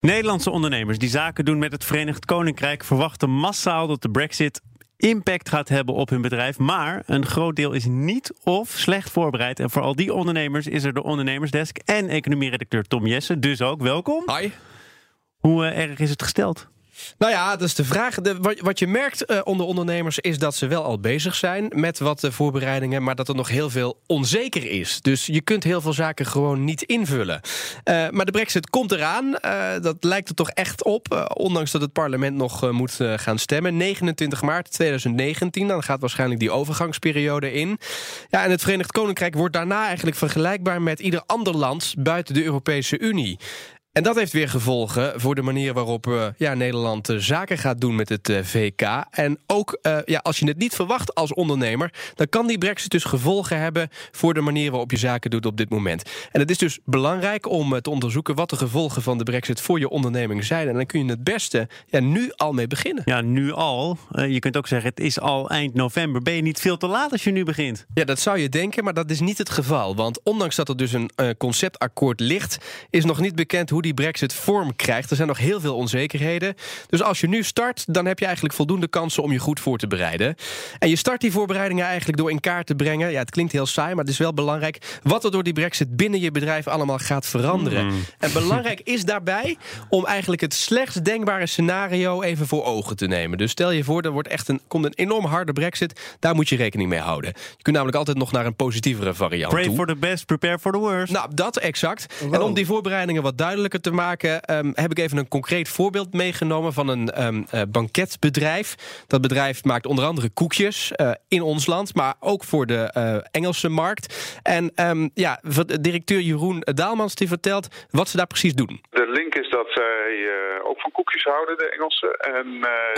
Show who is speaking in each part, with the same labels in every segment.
Speaker 1: Nederlandse ondernemers die zaken doen met het Verenigd Koninkrijk verwachten massaal dat de Brexit impact gaat hebben op hun bedrijf. Maar een groot deel is niet of slecht voorbereid. En voor al die ondernemers is er de Ondernemersdesk en economieredacteur Tom Jessen. Dus ook welkom.
Speaker 2: Hi.
Speaker 1: Hoe uh, erg is het gesteld?
Speaker 2: Nou ja, dat is de vraag. De, wat, je merkt uh, onder ondernemers is dat ze wel al bezig zijn met wat uh, voorbereidingen, maar dat er nog heel veel onzeker is. Dus je kunt heel veel zaken gewoon niet invullen. Uh, maar de brexit komt eraan. dat lijkt er toch echt op, ondanks dat het parlement nog moet gaan stemmen. 29 maart 2019, dan gaat waarschijnlijk die overgangsperiode in. Ja, en het Verenigd Koninkrijk wordt daarna eigenlijk vergelijkbaar met ieder ander land buiten de Europese Unie. En dat heeft weer gevolgen voor de manier waarop uh, ja, Nederland uh, zaken gaat doen met het uh, VK. En ook ja, als je het niet verwacht als ondernemer, dan kan die brexit dus gevolgen hebben voor de manier waarop je zaken doet op dit moment. En het is dus belangrijk om te onderzoeken wat de gevolgen van de brexit voor je onderneming zijn. En dan kun je het beste ja, nu al mee beginnen.
Speaker 1: Ja, nu al. je kunt ook zeggen, het is al eind november. Ben je niet veel te laat als je nu begint?
Speaker 2: Ja, dat zou je denken, maar dat is niet het geval. Want ondanks dat er dus een conceptakkoord ligt, is nog niet bekend hoe die brexit vorm krijgt. Er zijn nog heel veel onzekerheden. Dus als je nu start, dan heb je eigenlijk voldoende kansen om je goed voor te bereiden. En je start die voorbereidingen eigenlijk door in kaart te brengen. Ja, het klinkt heel saai, maar het is wel belangrijk wat er door die brexit binnen je bedrijf allemaal gaat veranderen. Mm. En belangrijk is daarbij om eigenlijk het slechtst denkbare scenario even voor ogen te nemen. Dus stel je voor, er wordt echt een, komt een enorm harde brexit. Daar moet je rekening mee houden. Je kunt namelijk altijd nog naar een positievere variant
Speaker 1: Pray
Speaker 2: toe.
Speaker 1: for the best, prepare for the worst.
Speaker 2: Nou, dat exact. En om die voorbereidingen wat te maken, um, heb ik even een concreet voorbeeld meegenomen van een um, uh, banketbedrijf. Dat bedrijf maakt onder andere koekjes uh, in ons land, maar ook voor de uh, Engelse markt. En um, ja, directeur Jeroen Daalmans die vertelt wat ze daar precies doen.
Speaker 3: De link is dat zij ook van koekjes houden, de Engelsen. En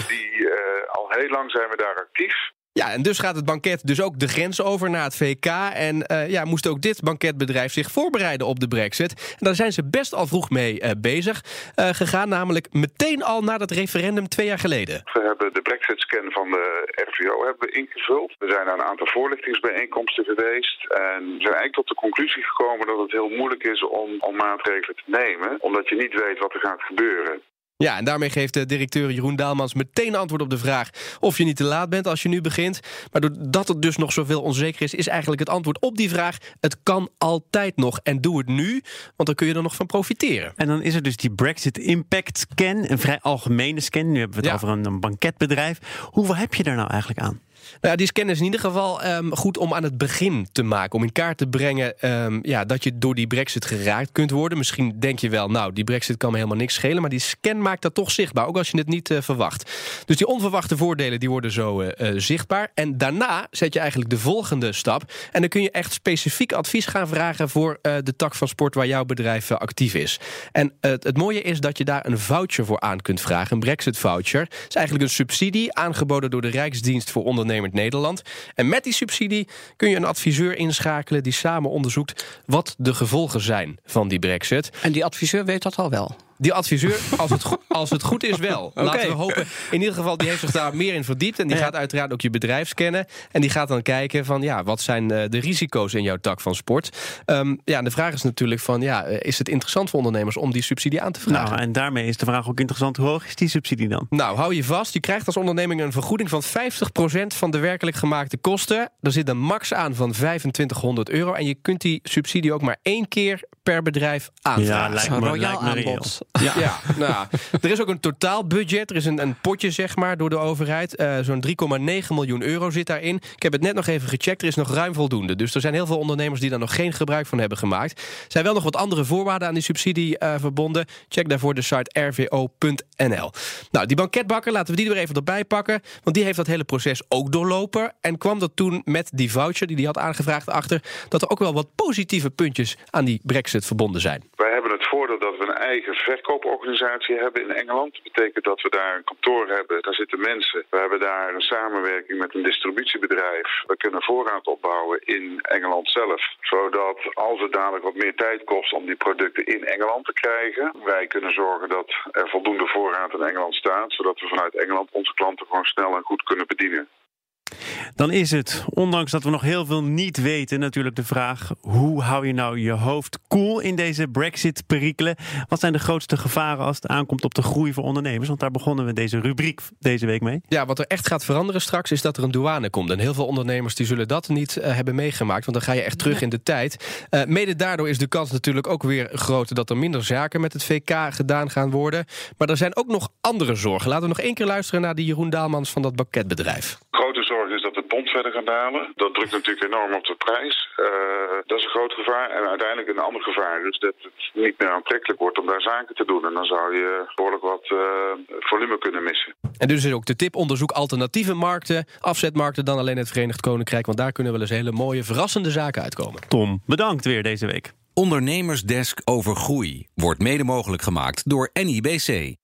Speaker 3: die al heel lang zijn we daar actief.
Speaker 2: Ja, en dus gaat het banket dus ook de grens over naar het VK. En uh, ja, moest ook dit banketbedrijf zich voorbereiden op de brexit. En daar zijn ze best al vroeg mee uh, bezig uh, gegaan. Namelijk meteen al na dat referendum twee jaar geleden.
Speaker 3: We hebben de brexit-scan van de RVO hebben ingevuld. We zijn naar een aantal voorlichtingsbijeenkomsten geweest. En we zijn eigenlijk tot de conclusie gekomen dat het heel moeilijk is om, om maatregelen te nemen. Omdat je niet weet wat er gaat gebeuren.
Speaker 2: Ja, en daarmee geeft de directeur Jeroen Daalmans meteen antwoord op de vraag of je niet te laat bent als je nu begint. Maar doordat het dus nog zoveel onzeker is, is eigenlijk het antwoord op die vraag: het kan altijd nog. En doe het nu, want dan kun je er nog van profiteren.
Speaker 1: En dan is er dus die Brexit Impact Scan, een vrij algemene scan. Nu hebben we het ja. over een, een banketbedrijf. Hoeveel heb je daar nou eigenlijk aan?
Speaker 2: Nou die scan is in ieder geval um, goed om aan het begin te maken. Om in kaart te brengen um, ja, dat je door die brexit geraakt kunt worden. Misschien denk je wel, nou, die brexit kan me helemaal niks schelen. Maar die scan maakt dat toch zichtbaar, ook als je het niet uh, verwacht. Dus die onverwachte voordelen die worden zo uh, uh, zichtbaar. En daarna zet je eigenlijk de volgende stap. En dan kun je echt specifiek advies gaan vragen... voor de tak van sport waar jouw bedrijf actief is. En het mooie is dat je daar een voucher voor aan kunt vragen. Een brexit voucher. Het is eigenlijk een subsidie aangeboden door de Rijksdienst voor Ondernemers Nederland. En met die subsidie kun je een adviseur inschakelen die samen onderzoekt wat de gevolgen zijn van die brexit.
Speaker 4: En die adviseur weet dat al wel.
Speaker 2: Die adviseur, als het, als het goed is, wel. Okay. Laten we hopen. In ieder geval, die heeft zich daar meer in verdiept. En die gaat uiteraard ook je bedrijf scannen. En die gaat dan kijken van, ja, wat zijn de risico's in jouw tak van sport? Um, ja, en de vraag is natuurlijk van, ja, is het interessant voor ondernemers om die subsidie aan te vragen?
Speaker 1: Nou, en daarmee is de vraag ook interessant, hoe hoog is die subsidie dan?
Speaker 2: Nou, hou je vast. Je krijgt als onderneming een vergoeding van 50% van de werkelijk gemaakte kosten. Er zit een max aan van 2500 euro. En je kunt die subsidie ook maar één keer per bedrijf aanvragen.
Speaker 1: Ja, lijkt me,
Speaker 4: royaal
Speaker 1: lijkt me
Speaker 4: aanbod.
Speaker 2: Ja, ja nou, er is ook een totaalbudget. Er is een, een potje, zeg maar, door de overheid. Uh, Zo'n 3,9 miljoen euro zit daarin. Ik heb het net nog even gecheckt. Er is nog ruim voldoende. Dus er zijn heel veel ondernemers die daar nog geen gebruik van hebben gemaakt. Er zijn wel nog wat andere voorwaarden aan die subsidie uh, verbonden. Check daarvoor de site rvo.nl. Nou, die banketbakker, laten we die er even erbij pakken. Want die heeft dat hele proces ook doorlopen. En kwam er toen met die voucher die hij had aangevraagd achter... dat er ook wel wat positieve puntjes aan die brexit verbonden zijn.
Speaker 3: Wij hebben het voordeel dat we een eigen verkooporganisatie hebben in Engeland. Dat betekent dat we daar een kantoor hebben, daar zitten mensen. We hebben daar een samenwerking met een distributiebedrijf. We kunnen voorraad opbouwen in Engeland zelf. Zodat als het dadelijk wat meer tijd kost om die producten in Engeland te krijgen, wij kunnen zorgen dat er voldoende voorraad in Engeland staat. Zodat we vanuit Engeland onze klanten gewoon snel en goed kunnen bedienen.
Speaker 1: Dan is het, ondanks dat we nog heel veel niet weten, natuurlijk de vraag: hoe hou je nou je hoofd koel in deze Brexit-perikelen? Wat zijn de grootste gevaren als het aankomt op de groei voor ondernemers? Want daar begonnen we deze rubriek deze week mee.
Speaker 2: Ja, wat er echt gaat veranderen straks is dat er een douane komt. En heel veel ondernemers die zullen dat niet uh, hebben meegemaakt, want dan ga je echt terug in de tijd. Uh, mede daardoor is de kans natuurlijk ook weer groter dat er minder zaken met het VK gedaan gaan worden. Maar er zijn ook nog andere zorgen. Laten we nog één keer luisteren naar die Jeroen Daalmans van dat banketbedrijf.
Speaker 3: Grote zorg is dat de pond verder gaat dalen. Dat drukt natuurlijk enorm op de prijs. Uh, dat is een groot gevaar. En uiteindelijk een ander gevaar is dat het niet meer aantrekkelijk wordt om daar zaken te doen. En dan zou je behoorlijk wat uh, volume kunnen missen.
Speaker 2: En dus is ook de tip: onderzoek alternatieve markten, afzetmarkten dan alleen het Verenigd Koninkrijk. Want daar kunnen wel eens hele mooie, verrassende zaken uitkomen.
Speaker 1: Tom, bedankt weer deze week.
Speaker 5: Ondernemersdesk over groei wordt mede mogelijk gemaakt door NIBC.